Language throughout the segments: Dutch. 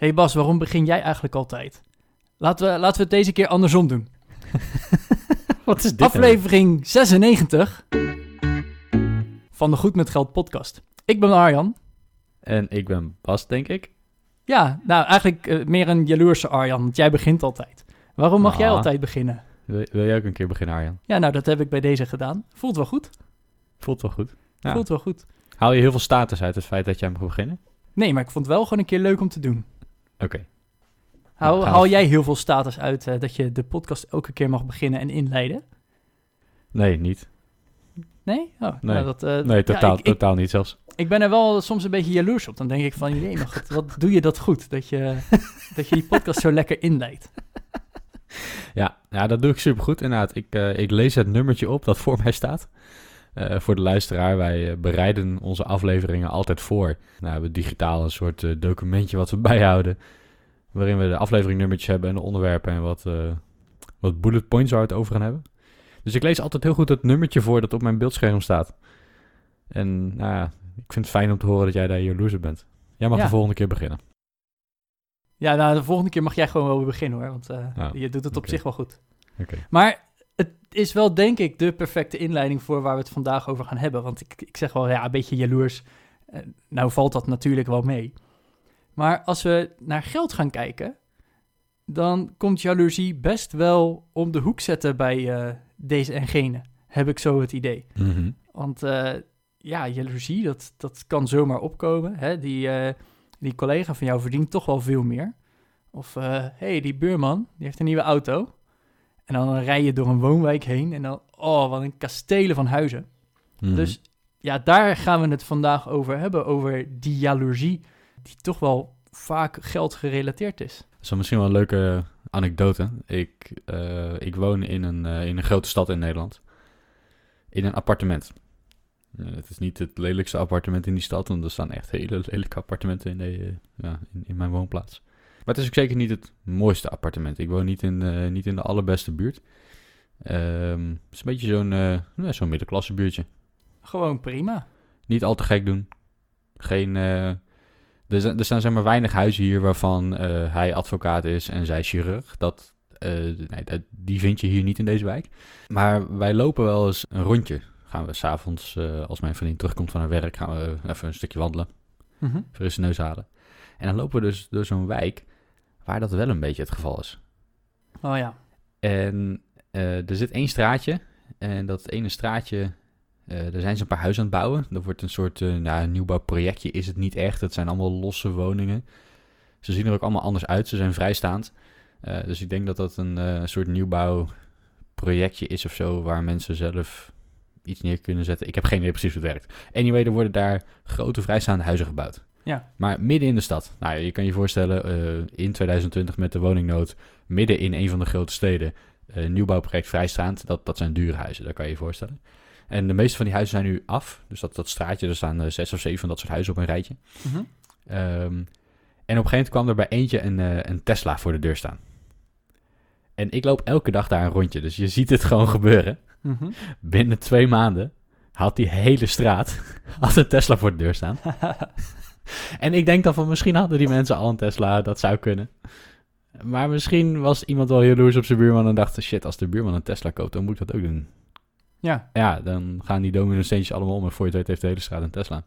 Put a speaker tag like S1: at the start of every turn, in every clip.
S1: Hey Bas, waarom begin jij eigenlijk altijd? Laten we, laten we het deze keer andersom doen.
S2: Wat is dit?
S1: Aflevering 96 van de Goed met Geld podcast. Ik ben Arjan.
S2: En ik ben Bas, denk ik.
S1: Ja, nou eigenlijk eh, meer een jaloerse Arjan, want jij begint altijd. Waarom mag jij
S2: Ah.
S1: altijd beginnen?
S2: Wil, wil jij ook een keer beginnen, Arjan?
S1: Ja, nou dat heb ik bij deze gedaan. Voelt wel goed.
S2: Voelt wel goed. Ja.
S1: Voelt wel goed.
S2: Haal je heel veel status uit het feit dat jij mag beginnen?
S1: Nee, maar ik vond het wel gewoon een keer leuk om te doen.
S2: Oké.
S1: Haal,
S2: Nou,
S1: haal jij heel veel status uit eh, dat je de podcast elke keer mag beginnen en inleiden?
S2: Nee, niet.
S1: Nee? Oh,
S2: Nee.
S1: nou, dat, eh,
S2: Nee, totaal,
S1: ik,
S2: totaal niet zelfs.
S1: ik ben er wel soms een beetje jaloers op. Dan denk ik van, jee, maar wat, wat doe je dat goed? Dat je, dat je die podcast zo lekker inleidt.
S2: Ja, ja, dat doe ik supergoed inderdaad. Ik, eh, ik lees het nummertje op dat voor mij staat. Eh, voor de luisteraar, wij eh, bereiden onze afleveringen altijd voor. Nou, we hebben digitaal een soort eh, documentje wat we bijhouden. Waarin we de afleveringnummertjes hebben en de onderwerpen en wat, wat bullet points waar we het over gaan hebben. Dus ik lees altijd heel goed het nummertje voor dat op mijn beeldscherm staat. En nou ja, ik vind het fijn om te horen dat jij daar jaloers bent. Jij mag
S1: Ja.
S2: de volgende keer beginnen.
S1: Ja, nou, de volgende keer mag jij gewoon wel weer beginnen hoor. Want je doet het op zich wel goed.
S2: Oké.
S1: Maar het is wel, denk ik, de perfecte inleiding voor waar we het vandaag over gaan hebben. Want ik, ik zeg wel, ja, een beetje jaloers. Eh, nou valt dat natuurlijk wel mee. Maar als we naar geld gaan kijken, dan komt jaloezie best wel om de hoek zetten bij eh, deze en gene. Heb ik zo het idee.
S2: Mhm.
S1: Want eh, ja, jaloezie, dat, dat kan zomaar opkomen. Hè? Die, die collega van jou verdient toch wel veel meer. Of, hé, hey, die buurman, die heeft een nieuwe auto. En dan rij je door een woonwijk heen en dan, oh, wat een kastelen van huizen.
S2: Mhm.
S1: Dus ja, daar gaan we het vandaag over hebben, over die jaloezie, die toch wel vaak geld gerelateerd is.
S2: Dat is misschien wel een leuke anekdote. Ik, eh, ik woon in een, eh, in een grote stad in Nederland. In een appartement. Eh, het is niet het lelijkste appartement in die stad, want er staan echt hele lelijke appartementen in, de, ja, in, in mijn woonplaats. Maar het is ook zeker niet het mooiste appartement. Ik woon niet in, eh, niet in de allerbeste buurt. Ehm, het is een beetje zo'n nou, zo'n middenklasse buurtje.
S1: Gewoon prima.
S2: Niet al te gek doen. Geen. eh, er, zijn, er staan zeg maar weinig huizen hier waarvan hij advocaat is en zij chirurg. Dat, nee, dat, die vind je hier niet in deze wijk. Maar wij lopen wel eens een rondje. Gaan we s'avonds, als mijn vriendin terugkomt van haar werk, gaan we even een stukje wandelen.
S1: Mhm.
S2: Frisse neus halen. En dan lopen we dus door zo'n wijk waar dat wel een beetje het geval is.
S1: Oh ja.
S2: En eh, er zit één straatje. En dat ene straatje, eh daar zijn ze een paar huizen aan het bouwen. Er wordt een soort eh nou, een nieuwbouwprojectje, is het niet echt. Het zijn allemaal losse woningen. Ze zien er ook allemaal anders uit. Ze zijn vrijstaand. Dus ik denk dat dat een soort nieuwbouwprojectje is of zo, waar mensen zelf iets neer kunnen zetten. Ik heb geen idee precies hoe het werkt. Anyway, er worden daar grote vrijstaande huizen gebouwd.
S1: Ja.
S2: Maar midden in de stad. Nou, je kan je voorstellen, eh, in 2020 met de woningnood, midden in een van de grote steden, eh, nieuwbouwproject vrijstaand, dat, dat zijn dure huizen, dat kan je je voorstellen. En de meeste van die huizen zijn nu af. Dus dat, dat straatje, er staan eh, zes of zeven van dat soort huizen op een rijtje.
S1: Mhm.
S2: Ehm, en op een gegeven moment kwam er bij eentje een, een Tesla voor de deur staan. En ik loop elke dag daar een rondje, dus je ziet het gewoon gebeuren.
S1: Mhm.
S2: Binnen twee maanden had die hele straat had een Tesla voor de deur staan. En ik denk dan van misschien hadden die mensen al een Tesla, dat zou kunnen. Maar misschien was iemand wel jaloers op zijn buurman en dacht, shit, als de buurman een Tesla koopt, dan moet ik dat ook doen.
S1: ja,
S2: Ja, dan gaan die domino-steentjes allemaal om en voor je het weet heeft de hele straat een Tesla.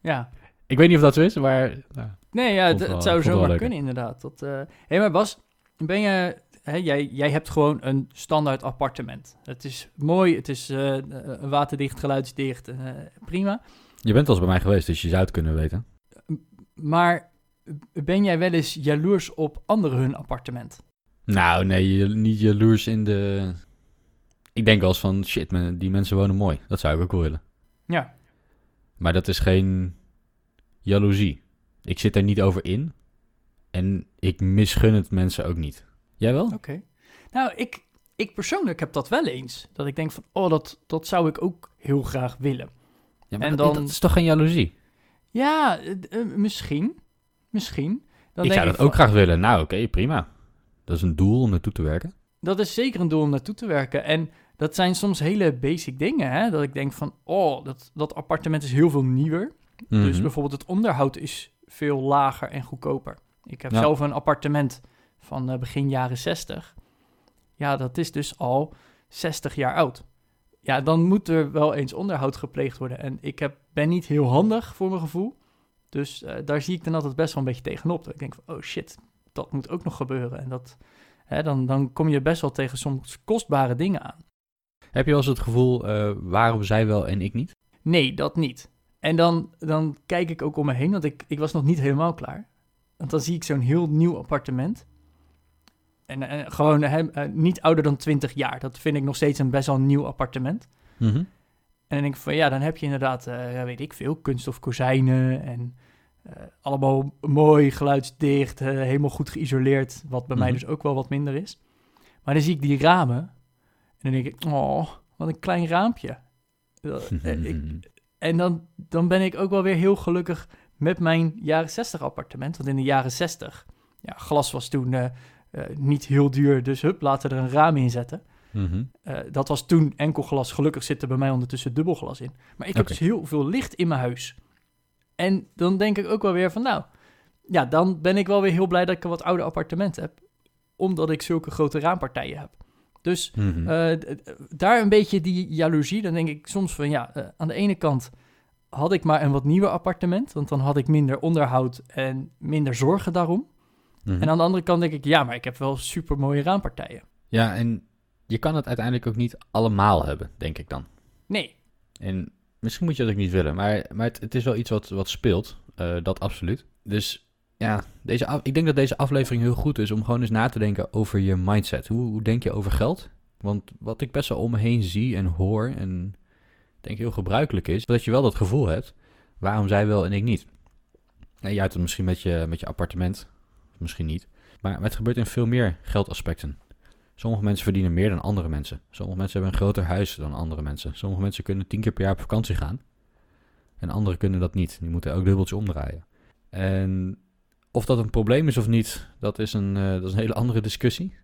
S1: ja.
S2: Ik weet niet of dat zo is, maar nou,
S1: Nee, ja, het,
S2: wel-
S1: het zou zomaar
S2: leuk.
S1: kunnen inderdaad. Dat, eh Hé, maar Bas, ben je... Hè, jij, jij hebt gewoon een standaard appartement. Het is mooi, het is eh, waterdicht, geluidsdicht, eh, prima.
S2: je bent al eens bij mij geweest, dus je zou het kunnen weten.
S1: Maar ben jij wel eens jaloers op anderen hun appartement?
S2: Nou, nee, niet jaloers in de... Ik denk wel eens van, shit, die mensen wonen mooi. Dat zou ik ook wel willen.
S1: Ja.
S2: Maar dat is geen jaloezie. Ik zit er niet over in. En ik misgun het mensen ook niet. Jij wel?
S1: Oké. Nou, ik, ik persoonlijk heb dat wel eens. Dat ik denk van, oh, dat, dat zou ik ook heel graag willen.
S2: Ja, maar
S1: En
S2: dat,
S1: dan-
S2: dat is toch geen jaloezie?
S1: Ja, eh, misschien. Misschien. Dan
S2: ik
S1: denk
S2: zou dat
S1: van,
S2: ook graag willen. Nou, oké, prima. Dat is een doel om naartoe te werken.
S1: Dat is zeker een doel om naartoe te werken. En dat zijn soms hele basic dingen, hè. Dat ik denk van, oh, dat, dat appartement is heel veel nieuwer. Dus
S2: Mhm.
S1: bijvoorbeeld het onderhoud is veel lager en goedkoper. Ik heb
S2: Ja.
S1: zelf een appartement van eh, begin jaren 60. Ja, dat is dus al 60 jaar oud. Ja, dan moet er wel eens onderhoud gepleegd worden. En ik heb, ben niet heel handig voor mijn gevoel. Dus eh, daar zie ik dan altijd best wel een beetje tegenop. Dat ik denk van, oh shit, dat moet ook nog gebeuren. En dat, hè, dan, dan kom je best wel tegen soms kostbare dingen aan.
S2: Heb je wel eens het gevoel, eh, waarom zij wel en ik niet?
S1: Nee, dat niet. En dan, dan kijk ik ook om me heen, want ik, ik was nog niet helemaal klaar. Want dan zie ik zo'n heel nieuw appartement. En, eh, gewoon hè, eh, niet ouder dan 20 jaar. Dat vind ik nog steeds een best wel nieuw appartement.
S2: Mhm.
S1: En dan denk ik van ja, dan heb je inderdaad, eh, weet ik veel, kunststof kozijnen en eh, allemaal mooi, geluidsdicht, eh, helemaal goed geïsoleerd. Wat bij mij
S2: Mhm.
S1: dus ook wel wat minder is. Maar dan zie ik die ramen en dan denk ik, oh, wat een klein raampje. Eh, ik, en dan, dan ben ik ook wel weer heel gelukkig met mijn jaren 60 appartement. Want in de jaren 60, ja, glas was toen eh, niet heel duur. Dus hup, laten we er een raam in zetten.
S2: Mhm.
S1: Eh, dat was toen enkel glas. Gelukkig zit er bij mij ondertussen dubbelglas in. Maar ik heb dus heel veel licht in mijn huis. En dan denk ik ook wel weer van, nou, ja, dan ben ik wel weer heel blij dat ik een wat ouder appartement heb. Omdat ik zulke grote raampartijen heb. Dus
S2: Mhm.
S1: eh, daar een beetje die jaloezie. Dan denk ik soms van ja, aan de ene kant had ik maar een wat nieuwer appartement. Want dan had ik minder onderhoud en minder zorgen daarom.
S2: Mhm.
S1: En aan de andere kant denk ik, ja, maar ik heb wel super mooie raampartijen.
S2: Ja, en je kan het uiteindelijk ook niet allemaal hebben, denk ik dan.
S1: Nee,
S2: En misschien moet je dat ook niet willen, maar, maar het, het is wel iets wat, wat speelt. eh, dat absoluut. Dus ja, deze af- ik denk dat deze aflevering heel goed is om gewoon eens na te denken over je mindset. Hoe, hoe denk je over geld? Want wat ik best wel om me heen zie en hoor en denk heel gebruikelijk is, dat je wel dat gevoel hebt, waarom zij wel en ik niet? En jij hebt het misschien met je, met je appartement, misschien niet. Maar, het gebeurt in veel meer geldaspecten. Sommige mensen verdienen meer dan andere mensen. Sommige mensen hebben een groter huis dan andere mensen. Sommige mensen kunnen tien keer per jaar op vakantie gaan. En anderen kunnen dat niet. Die moeten ook dubbeltje omdraaien. En of dat een probleem is of niet, dat is een, eh, dat is een hele andere discussie.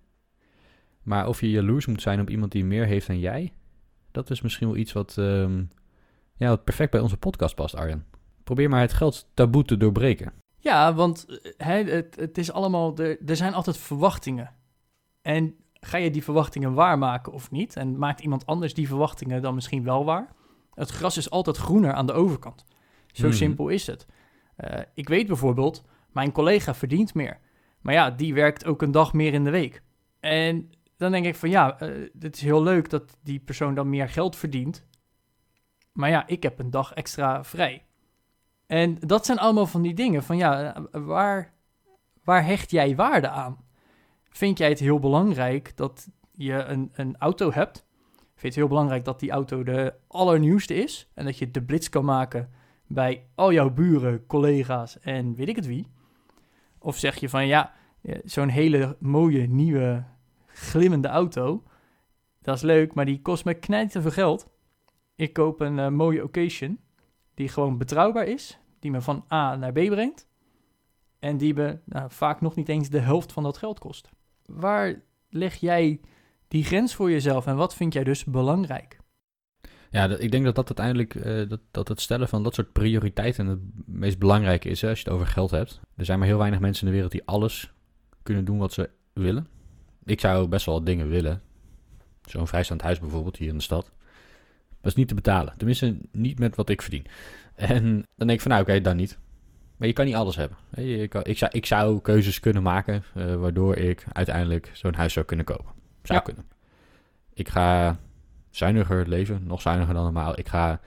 S2: Maar of je jaloers moet zijn op iemand die meer heeft dan jij, dat is misschien wel iets wat, ehm, ja, wat perfect bij onze podcast past, Arjen. Probeer maar het geld taboe te doorbreken.
S1: Ja, want eh, het, het is allemaal, er, er zijn altijd verwachtingen. En ga je die verwachtingen waarmaken of niet? En maakt iemand anders die verwachtingen dan misschien wel waar? Het gras is altijd groener aan de overkant. Zo
S2: Mhm.
S1: simpel is het. Eh, ik weet bijvoorbeeld, mijn collega verdient meer. Maar ja, die werkt ook een dag meer in de week. En dan denk ik van ja, eh het is heel leuk dat die persoon dan meer geld verdient. Maar ja, ik heb een dag extra vrij. En dat zijn allemaal van die dingen van ja, waar, waar hecht jij waarde aan? Vind jij het heel belangrijk dat je een, een auto hebt? Vind je het heel belangrijk dat die auto de allernieuwste is? En dat je de blitz kan maken bij al jouw buren, collega's en weet ik het wie? Of zeg je van ja, eh, zo'n hele mooie, nieuwe, glimmende auto, dat is leuk, maar die kost me knijten veel geld. Ik koop een eh, mooie occasion die gewoon betrouwbaar is, die me van A naar B brengt en die me nou, vaak nog niet eens de helft van dat geld kost. Waar leg jij die grens voor jezelf en wat vind jij dus belangrijk?
S2: Ja, ik denk dat dat uiteindelijk eh, dat, dat het stellen van dat soort prioriteiten het meest belangrijke is hè, als je het over geld hebt. Er zijn maar heel weinig mensen in de wereld die alles kunnen doen wat ze willen. Ik zou best wel dingen willen. Zo'n vrijstaand huis bijvoorbeeld hier in de stad. Dat is niet te betalen. Tenminste, niet met wat ik verdien. En dan denk ik van nou oké, dan niet. Maar je kan niet alles hebben. Hè, Je kan, ik, zou, ik zou keuzes kunnen maken eh, waardoor ik uiteindelijk zo'n huis zou kunnen kopen. Zou
S1: Ja.
S2: kunnen. Ik ga zuiniger leven, nog zuiniger dan normaal. Ik ga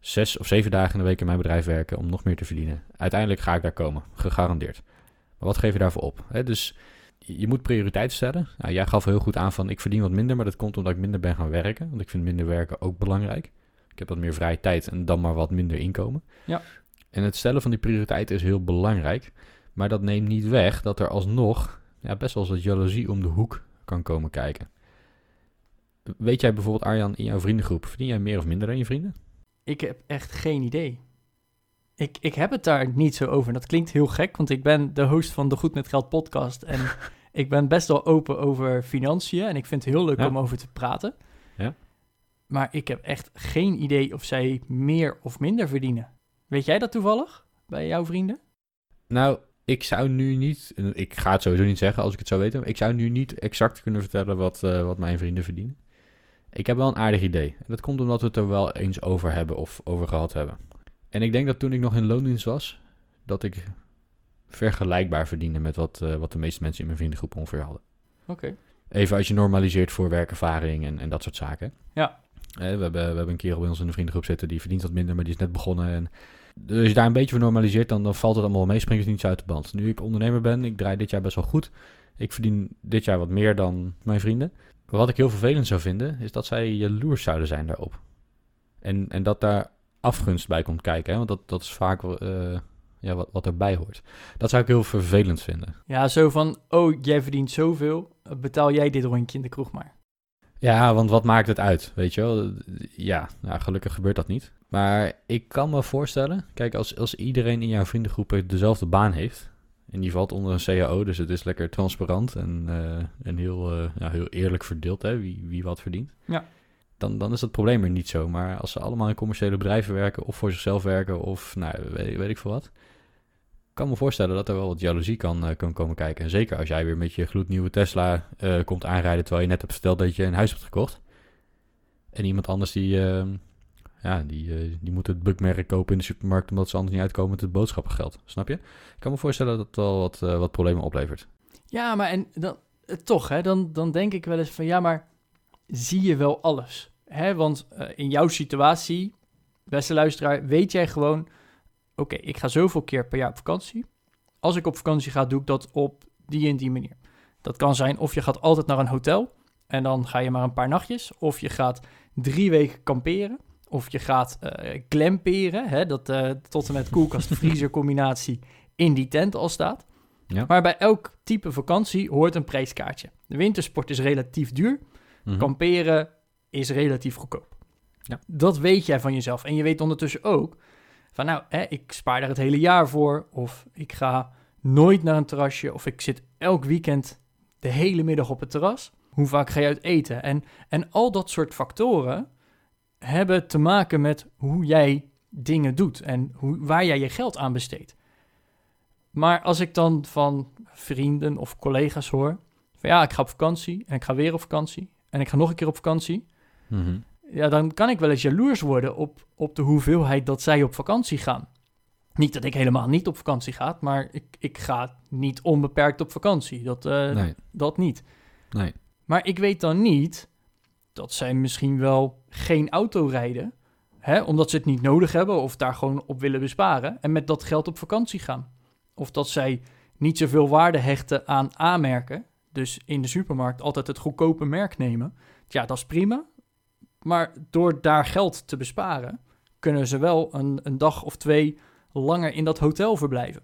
S2: zes of zeven dagen in de week in mijn bedrijf werken om nog meer te verdienen. Uiteindelijk ga ik daar komen, gegarandeerd. Maar wat geef je daarvoor op? Hè? Dus je moet prioriteiten stellen. Nou, jij gaf heel goed aan van ik verdien wat minder, maar dat komt omdat ik minder ben gaan werken. Want ik vind minder werken ook belangrijk. Ik heb wat meer vrije tijd en dan maar wat minder inkomen.
S1: Ja.
S2: En het stellen van die prioriteiten is heel belangrijk. Maar dat neemt niet weg dat er alsnog ja, best wel eens wat jaloezie om de hoek kan komen kijken. Weet jij bijvoorbeeld, Arjan, in jouw vriendengroep, verdien jij meer of minder dan je vrienden?
S1: Ik heb echt geen idee. Ik, ik heb het daar niet zo over. Dat klinkt heel gek, want ik ben de host van de Goed met Geld podcast. En ik ben best wel open over financiën. En ik vind het heel leuk
S2: Ja.
S1: om over te praten.
S2: Ja.
S1: Maar ik heb echt geen idee of zij meer of minder verdienen. Weet jij dat toevallig bij jouw vrienden?
S2: Nou, ik zou nu niet, ik ga het sowieso niet zeggen als ik het zou weten, maar ik zou nu niet exact kunnen vertellen wat, eh, wat mijn vrienden verdienen. Ik heb wel een aardig idee. En dat komt omdat we het er wel eens over hebben of over gehad hebben. En ik denk dat toen ik nog in loondienst was, dat ik vergelijkbaar verdiende met wat, eh, wat de meeste mensen in mijn vriendengroep ongeveer hadden.
S1: Oké.
S2: Even als je normaliseert voor werkervaring en, en dat soort zaken.
S1: Ja.
S2: Eh, we, hebben, we hebben een kerel bij ons in de vriendengroep zitten, die verdient wat minder, maar die is net begonnen. En dus als je daar een beetje voor normaliseert, dan, dan valt het allemaal mee, springt het niet uit de band. Nu ik ondernemer ben, ik draai dit jaar best wel goed. Ik verdien dit jaar wat meer dan mijn vrienden. Maar wat ik heel vervelend zou vinden, is dat zij jaloers zouden zijn daarop. En, en dat daar afgunst bij komt kijken, hè? want dat, dat is vaak eh, ja, wat, wat erbij hoort. Dat zou ik heel vervelend vinden.
S1: Ja, zo van, oh, jij verdient zoveel, betaal jij dit rondje in de kroeg maar.
S2: Ja, want wat maakt het uit, weet je wel? Ja, nou, gelukkig gebeurt dat niet. Maar ik kan me voorstellen, kijk, als, als iedereen in jouw vriendengroep dezelfde baan heeft... en die valt onder een CAO, dus het is lekker transparant en, eh, en heel, eh, ja, heel eerlijk verdeeld, hè, wie, wie wat verdient...
S1: Ja.
S2: Dan, dan is dat probleem er niet zo. Maar als ze allemaal in commerciële bedrijven werken... of voor zichzelf werken of, nou, weet, weet ik veel wat... Ik kan me voorstellen dat er wel wat jaloezie kan, eh, komen kijken. En zeker als jij weer met je gloednieuwe Tesla eh, komt aanrijden... terwijl je net hebt verteld dat je een huis hebt gekocht. En iemand anders die, eh, ja, die, eh, die moet het bukmerk kopen in de supermarkt... omdat ze anders niet uitkomen met het boodschappengeld. Snap je? Ik kan me voorstellen dat het wel wat, wat problemen oplevert.
S1: Ja, maar en dan, toch, hè, dan, dan denk ik wel eens van, ja, maar zie je wel alles? Hè? Want eh, in jouw situatie, beste luisteraar, weet jij gewoon, oké, ik ga zoveel keer per jaar op vakantie. Als ik op vakantie ga, doe ik dat op die en die manier. Dat kan zijn of je gaat altijd naar een hotel en dan ga je maar een paar nachtjes. Of je gaat drie weken kamperen. Of je gaat eh glamperen, hè, dat eh, tot en met koelkast-vriezer combinatie in die tent al staat.
S2: Ja.
S1: Maar bij elk type vakantie hoort een prijskaartje. De wintersport is relatief duur.
S2: Mhm.
S1: Kamperen is relatief goedkoop.
S2: Ja.
S1: Dat weet jij van jezelf. En je weet ondertussen ook van nou, hè, ik spaar daar het hele jaar voor. Of ik ga nooit naar een terrasje. Of ik zit elk weekend de hele middag op het terras. Hoe vaak ga je uit eten? En, en al dat soort factoren hebben te maken met hoe jij dingen doet. En hoe, waar jij je geld aan besteedt. Maar als ik dan van vrienden of collega's hoor... van ja, ik ga op vakantie en ik ga weer op vakantie... en ik ga nog een keer op vakantie...
S2: Mhm.
S1: ja, dan kan ik wel eens jaloers worden op, op de hoeveelheid dat zij op vakantie gaan. Niet dat ik helemaal niet op vakantie ga, maar ik, ik ga niet onbeperkt op vakantie. Dat, eh,
S2: Nee,
S1: dat niet.
S2: nee.
S1: Maar ik weet dan niet dat zij misschien wel geen auto rijden... Hè, omdat ze het niet nodig hebben of daar gewoon op willen besparen... en met dat geld op vakantie gaan. Of dat zij niet zoveel waarde hechten aan A-merken... dus in de supermarkt altijd het goedkope merk nemen. Ja, dat is prima. Maar door daar geld te besparen... kunnen ze wel een, een dag of twee langer in dat hotel verblijven.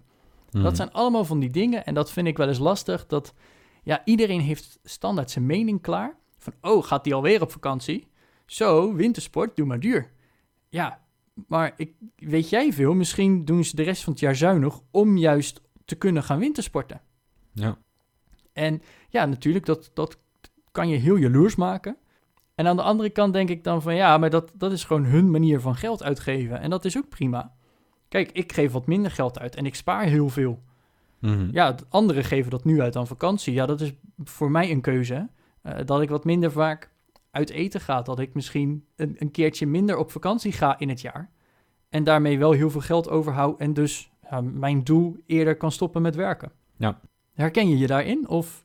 S2: Mhm.
S1: Dat zijn allemaal van die dingen en dat vind ik wel eens lastig. Dat ja, iedereen heeft standaard zijn mening klaar. Van, oh, gaat die alweer op vakantie? Zo, wintersport, doe maar duur. Ja, maar ik, weet jij veel? Misschien doen ze de rest van het jaar zuinig om juist te kunnen gaan wintersporten.
S2: Ja.
S1: En ja, natuurlijk, dat, dat kan je heel jaloers maken. En aan de andere kant denk ik dan van ja, maar dat, dat is gewoon hun manier van geld uitgeven. En dat is ook prima. Kijk, ik geef wat minder geld uit en ik spaar heel veel.
S2: Mhm.
S1: Ja, anderen geven dat nu uit aan vakantie. Ja, dat is voor mij een keuze. Eh, dat ik wat minder vaak uit eten ga. Dat ik misschien een, een keertje minder op vakantie ga in het jaar. En daarmee wel heel veel geld overhoud. En dus ja, mijn doel eerder kan stoppen met werken.
S2: Ja.
S1: Herken je je daarin? Of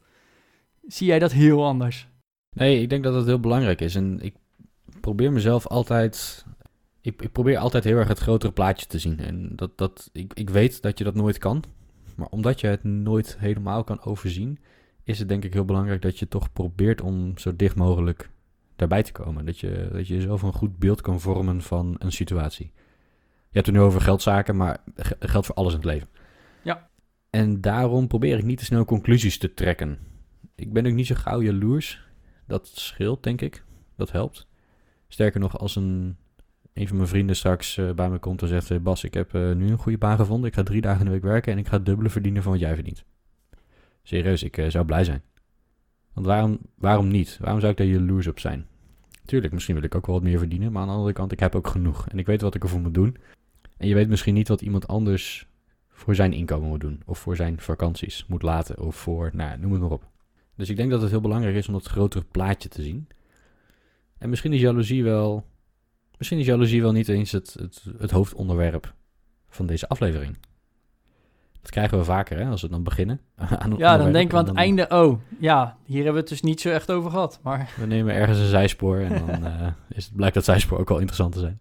S1: zie jij dat heel anders?
S2: Nee, ik denk dat het heel belangrijk is. En ik probeer mezelf altijd. Ik, ik probeer altijd heel erg het grotere plaatje te zien. En dat, dat, ik, ik weet dat je dat nooit kan. Maar omdat je het nooit helemaal kan overzien, is het denk ik heel belangrijk dat je toch probeert om zo dicht mogelijk daarbij te komen. Dat je, dat je zelf een goed beeld kan vormen van een situatie. Je hebt het nu over geldzaken, maar ge- geldt voor alles in het leven.
S1: Ja.
S2: En daarom probeer ik niet te snel conclusies te trekken. Ik ben ook niet zo gauw jaloers. Dat scheelt, denk ik. Dat helpt. Sterker nog, als een, een van mijn vrienden straks eh, bij me komt en zegt... "Hey, Bas, ik heb eh, nu een goede baan gevonden. Ik ga drie dagen in de week werken en ik ga het dubbele verdienen van wat jij verdient. Serieus, ik eh, zou blij zijn. Want waarom, waarom niet? Waarom zou ik daar jaloers op zijn? Tuurlijk, misschien wil ik ook wel wat meer verdienen. Maar aan de andere kant, ik heb ook genoeg. En ik weet wat ik ervoor moet doen. En je weet misschien niet wat iemand anders voor zijn inkomen moet doen. Of voor zijn vakanties moet laten. Of voor, nou, noem het maar op. Dus ik denk dat het heel belangrijk is om dat grotere plaatje te zien. En misschien is jaloezie wel... Misschien is jaloezie wel niet eens het, het, het hoofdonderwerp van deze aflevering. Dat krijgen we vaker, hè, als we dan beginnen. aan
S1: Ja, dan denken we aan het
S2: dan-
S1: einde, oh, ja, hier hebben we het dus niet zo echt over gehad. Maar
S2: We nemen ergens een zijspoor en dan eh, is het, blijkt dat zijspoor ook wel interessant te zijn.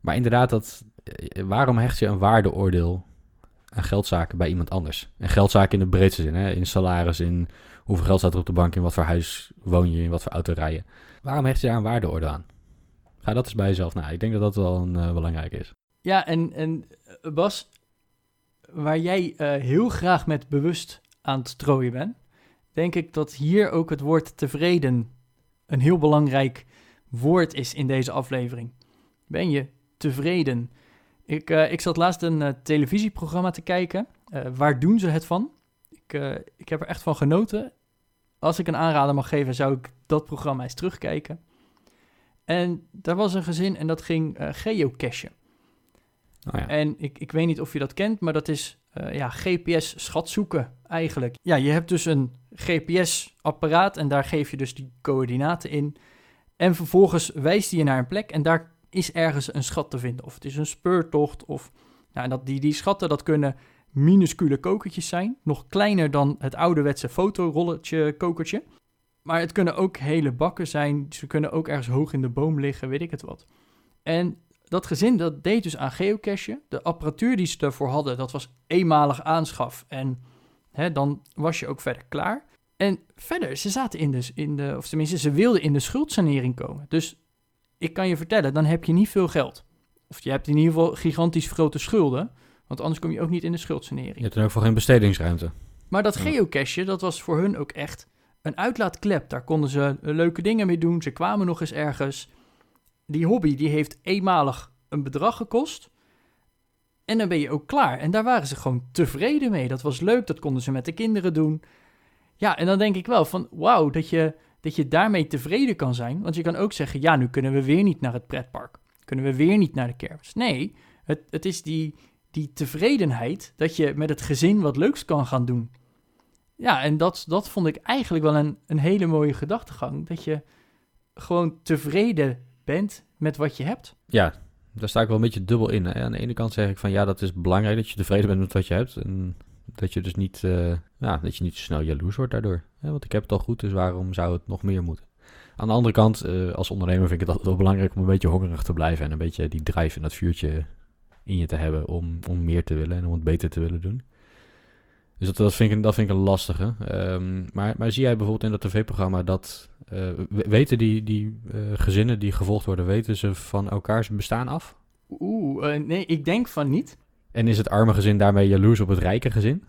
S2: Maar inderdaad, dat, eh, waarom hecht je een waardeoordeel aan geldzaken bij iemand anders? En geldzaken in de breedste zin, hè? in salaris, in hoeveel geld staat er op de bank, in wat voor huis woon je, in wat voor auto rij. Waarom hecht je daar een waardeoordeel aan? Ga dat eens bij jezelf na. Ik denk dat dat wel een eh, belangrijk is.
S1: ja, en, en eh, Bas, waar jij eh, heel graag met bewust aan het strooien bent, denk ik dat hier ook het woord tevreden een heel belangrijk woord is in deze aflevering. Ben je tevreden? Ik, ik zat laatst een televisieprogramma te kijken. Waar doen ze het van? Ik, ik heb er echt van genoten. Als ik een aanrader mag geven, zou ik dat programma eens terugkijken. En daar was een gezin en dat ging eh geocachen.
S2: Oh ja.
S1: En ik, ik weet niet of je dat kent, maar dat is eh, ja, GPS-schatzoeken eigenlijk. Ja, je hebt dus een GPS-apparaat en daar geef je dus die coördinaten in. En vervolgens wijst hij je naar een plek en daar is ergens een schat te vinden. Of het is een speurtocht of... Nou, en dat, die, die schatten, dat kunnen minuscule kokertjes zijn. Nog kleiner dan het ouderwetse fotorolletje kokertje. Maar het kunnen ook hele bakken zijn. Ze kunnen ook ergens hoog in de boom liggen, weet ik het wat. En dat gezin dat deed dus aan geocachen. De apparatuur die ze daarvoor hadden, dat was eenmalig aanschaf. En hè, dan was je ook verder klaar. En verder, ze zaten in de, in de, of tenminste, ze wilden in de schuldsanering komen. Dus ik kan je vertellen, dan heb je niet veel geld. Of je hebt in ieder geval gigantisch grote schulden. Want anders kom je ook niet in de schuldsanering.
S2: Je hebt dan ook voor geen bestedingsruimte.
S1: Maar dat
S2: Ja.
S1: geocachen, dat was voor hun ook echt een uitlaatklep. Daar konden ze leuke dingen mee doen. Ze kwamen nog eens ergens. Die hobby, die heeft eenmalig een bedrag gekost. En dan ben je ook klaar. En daar waren ze gewoon tevreden mee. Dat was leuk, dat konden ze met de kinderen doen. Ja, en dan denk ik wel van, wauw, dat je, dat je daarmee tevreden kan zijn. Want je kan ook zeggen, ja, nu kunnen we weer niet naar het pretpark. Kunnen we weer niet naar de kermis. Nee, het, het is die, die tevredenheid dat je met het gezin wat leuks kan gaan doen. Ja, en dat, dat vond ik eigenlijk wel een, een hele mooie gedachtegang. Dat je gewoon tevreden bent met wat je hebt.
S2: Ja, daar sta ik wel een beetje dubbel in. Aan de ene kant zeg ik van ja, dat is belangrijk dat je tevreden bent met wat je hebt. En dat je dus niet, eh, ja, dat je niet snel jaloers wordt daardoor. Want ik heb het al goed, dus waarom zou het nog meer moeten? Aan de andere kant, eh, als ondernemer vind ik het altijd wel belangrijk om een beetje hongerig te blijven. En een beetje die drive en dat vuurtje in je te hebben om, om meer te willen en om het beter te willen doen. Dus dat, dat, vind, ik, dat vind ik een lastige. Ehm, maar, maar zie jij bijvoorbeeld in dat tv-programma dat... eh, we- weten die, die eh, gezinnen die gevolgd worden, weten ze van elkaars bestaan af?
S1: Oeh, eh, nee, ik denk van niet.
S2: En is het arme gezin daarmee jaloers op het rijke gezin?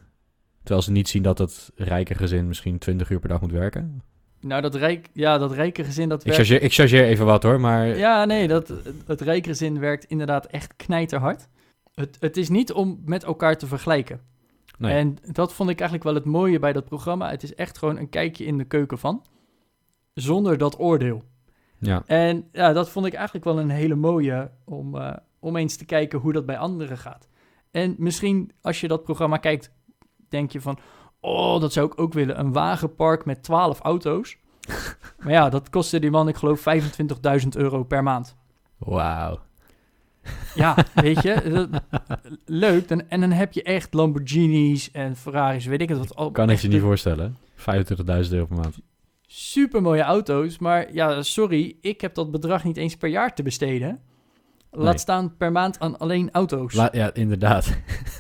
S2: Terwijl ze niet zien dat het rijke gezin misschien 20 uur per dag moet werken.
S1: Nou, dat, rijk, ja, dat rijke gezin dat
S2: Ik
S1: werkt...
S2: chargeer, ik chargeer even wat hoor, maar
S1: Ja, nee, dat, het rijke gezin werkt inderdaad echt knijterhard. Het, het is niet om met elkaar te vergelijken.
S2: nee.
S1: En dat vond ik eigenlijk wel het mooie bij dat programma. Het is echt gewoon een kijkje in de keuken van. Zonder dat oordeel.
S2: ja.
S1: En ja, dat vond ik eigenlijk wel een hele mooie om, eh, om eens te kijken hoe dat bij anderen gaat. En misschien als je dat programma kijkt, denk je van... Oh, dat zou ik ook willen. Een wagenpark met 12 auto's. maar ja, dat kostte die man, ik geloof, 25.000 euro per maand.
S2: Wauw.
S1: Ja, weet je, dat- leuk. Dan, en dan heb je echt Lamborghinis en Ferraris, weet ik het wat. al-
S2: Kan ik je niet voorstellen. 25.000 euro per maand.
S1: Super mooie auto's, maar ja, sorry, ik heb dat bedrag niet eens per jaar te besteden. Laat
S2: Nee.
S1: staan per maand aan alleen auto's.
S2: La- ja, inderdaad.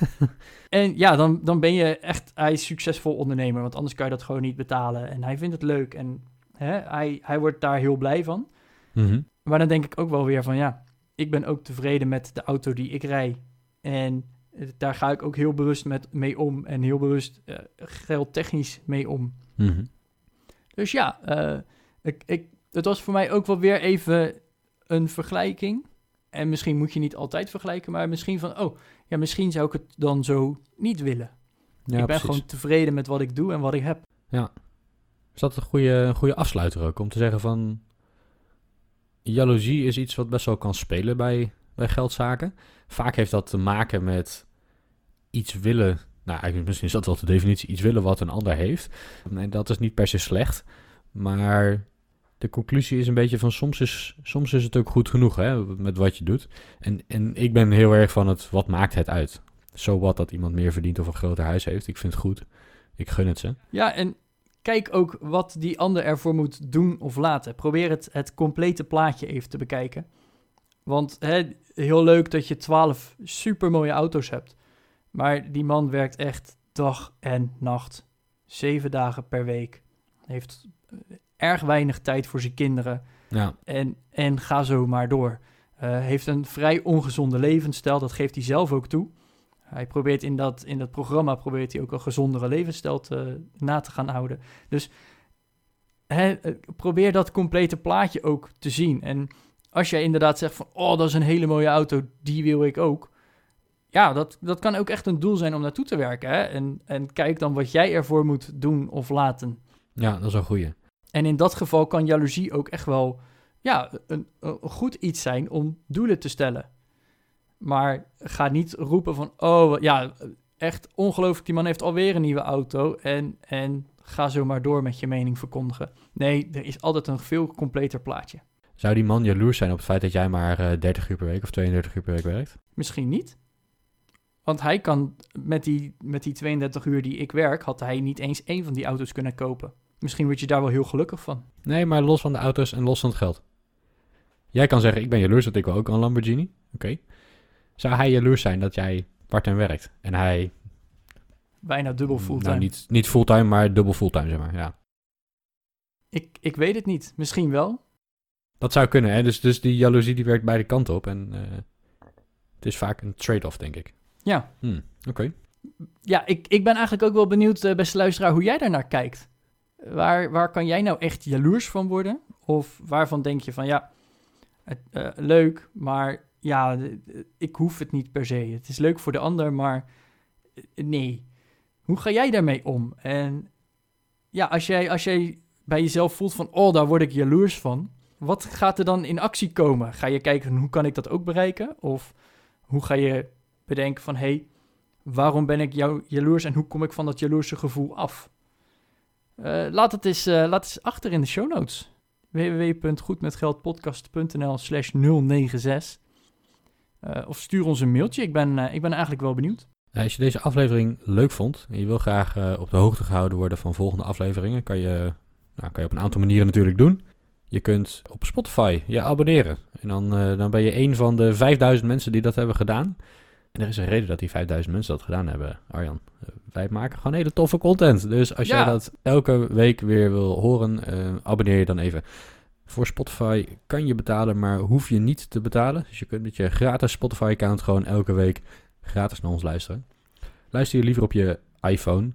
S1: en ja, dan, dan ben je echt, hij is succesvol ondernemer, want anders kan je dat gewoon niet betalen. En hij vindt het leuk en hè, hij, hij wordt daar heel blij van.
S2: Mhm.
S1: Maar dan denk ik ook wel weer van ja, ik ben ook tevreden met de auto die ik rij. En Eh, Daar ga ik ook heel bewust met, mee om en heel bewust eh, geldtechnisch mee om.
S2: Mhm.
S1: Dus ja, eh, ik, ik, het was voor mij ook wel weer even een vergelijking. En misschien moet je niet altijd vergelijken, maar misschien van, oh, ja, misschien zou ik het dan zo niet willen.
S2: Ja,
S1: ik ben
S2: precies.
S1: gewoon tevreden met wat ik doe en wat ik heb.
S2: Is dat een goede, een goede afsluiter ook? Om te zeggen van... Jaloezie is iets wat best wel kan spelen bij, bij geldzaken. Vaak heeft dat te maken met iets willen... Nou, eigenlijk misschien is dat wel de definitie. Iets willen wat een ander heeft. Nee, dat is niet per se slecht. Maar de conclusie is een beetje van... Soms is, soms is het ook goed genoeg hè, met wat je doet. En, en ik ben heel erg van het... Wat maakt het uit? Zo wat dat iemand meer verdient of een groter huis heeft. Ik vind het goed. Ik gun het ze.
S1: Ja, en kijk ook wat die ander ervoor moet doen of laten. Probeer het, het complete plaatje even te bekijken. Want hè, heel leuk dat je twaalf supermooie auto's hebt. Maar die man werkt echt dag en nacht. Zeven dagen per week. Heeft erg weinig tijd voor zijn kinderen.
S2: Ja,
S1: En, en ga zo maar door. Eh, heeft een vrij ongezonde levensstijl, dat geeft hij zelf ook toe. Hij probeert in dat, in dat programma probeert hij ook een gezondere levensstijl te, na te gaan houden. Dus eh, probeer dat complete plaatje ook te zien. En als jij inderdaad zegt van, oh, dat is een hele mooie auto, die wil ik ook. Ja, dat, dat kan ook echt een doel zijn om naartoe te werken. Hè? En, en kijk dan wat jij ervoor moet doen of laten.
S2: ja dat is een goeie.
S1: En in dat geval kan jaloezie ook echt wel ja, een, een goed iets zijn om doelen te stellen. Maar ga niet roepen van, oh ja, echt ongelooflijk, die man heeft alweer een nieuwe auto. En, en ga zo maar door met je mening verkondigen. Nee, er is altijd een veel completer plaatje.
S2: Zou die man jaloers zijn op het feit dat jij maar eh, 30 uur per week of 32 uur per week werkt?
S1: Misschien niet. Want hij kan met die, met die 32 uur die ik werk, had hij niet eens één van die auto's kunnen kopen. Misschien word je daar wel heel gelukkig van.
S2: Nee, maar los van de auto's en los van het geld. Jij kan zeggen, ik ben jaloers, want ik wil ook een Lamborghini. Oké. Zou hij jaloers zijn dat jij part-time werkt? En hij,
S1: Bijna dubbel fulltime.
S2: nou niet, niet fulltime, maar dubbel fulltime, zeg maar. Ja.
S1: ik, ik weet het niet. Misschien wel.
S2: Dat zou kunnen, hè. Dus, dus die jaloezie die werkt beide kanten op. En eh, het is vaak een trade-off, denk ik.
S1: Ja.
S2: Hmm, Oké.
S1: Ja, ik, ik ben eigenlijk ook wel benieuwd, eh, beste luisteraar, hoe jij daarnaar kijkt. Waar, waar kan jij nou echt jaloers van worden? Of waarvan denk je van, ja, het, eh, leuk, maar ja, ik hoef het niet per se. Het is leuk voor de ander, maar eh, nee. Hoe ga jij daarmee om? En ja, als jij, als jij bij jezelf voelt van, oh, daar word ik jaloers van. Wat gaat er dan in actie komen? Ga je kijken hoe kan ik dat ook bereiken? Of hoe ga je bedenken van, hé, hey, waarom ben ik jou jaloers en hoe kom ik van dat jaloerse gevoel af? Eh, laat, het eens, eh, laat eens achter in de show notes. www.goedmetgeldpodcast.nl slash 096 Eh, Of stuur ons een mailtje. Ik ben, ik ben eigenlijk wel benieuwd.
S2: Als je deze aflevering leuk vond en je wil graag op de hoogte gehouden worden van volgende afleveringen, kan je, nou, kan je op een aantal manieren natuurlijk doen. Je kunt op Spotify je abonneren. En dan, dan ben je een van de 5000 mensen die dat hebben gedaan. En er is een reden dat die 5000 mensen dat gedaan hebben, Arjan. Eh, wij maken gewoon hele toffe content. Dus als
S1: Ja.
S2: jij dat elke week weer wil horen, eh, abonneer je dan even. Voor Spotify kan je betalen, maar hoef je niet te betalen. Dus je kunt met je gratis Spotify-account gewoon elke week gratis naar ons luisteren. Luister je liever op je iPhone,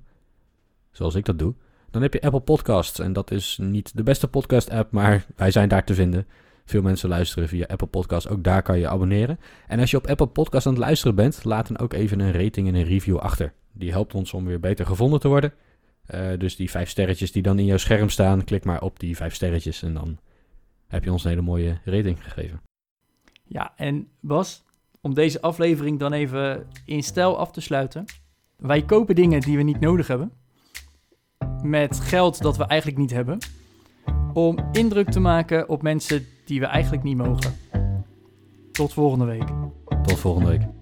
S2: zoals ik dat doe, dan heb je Apple Podcasts. En dat is niet de beste podcast-app, maar wij zijn daar te vinden. Veel mensen luisteren via Apple Podcasts, ook daar kan je abonneren. En als je op Apple Podcasts aan het luisteren bent, laat dan ook even een rating en een review achter. Die helpt ons om weer beter gevonden te worden. Eh, dus die vijf sterretjes die dan in jouw scherm staan, klik maar op die vijf sterretjes en dan heb je ons een hele mooie rating gegeven.
S1: Ja, en Bas, om deze aflevering dan even in stijl af te sluiten. Wij kopen dingen die we niet nodig hebben. Met geld dat we eigenlijk niet hebben. Om indruk te maken op mensen die we eigenlijk niet mogen. Tot volgende week.
S2: Tot volgende week.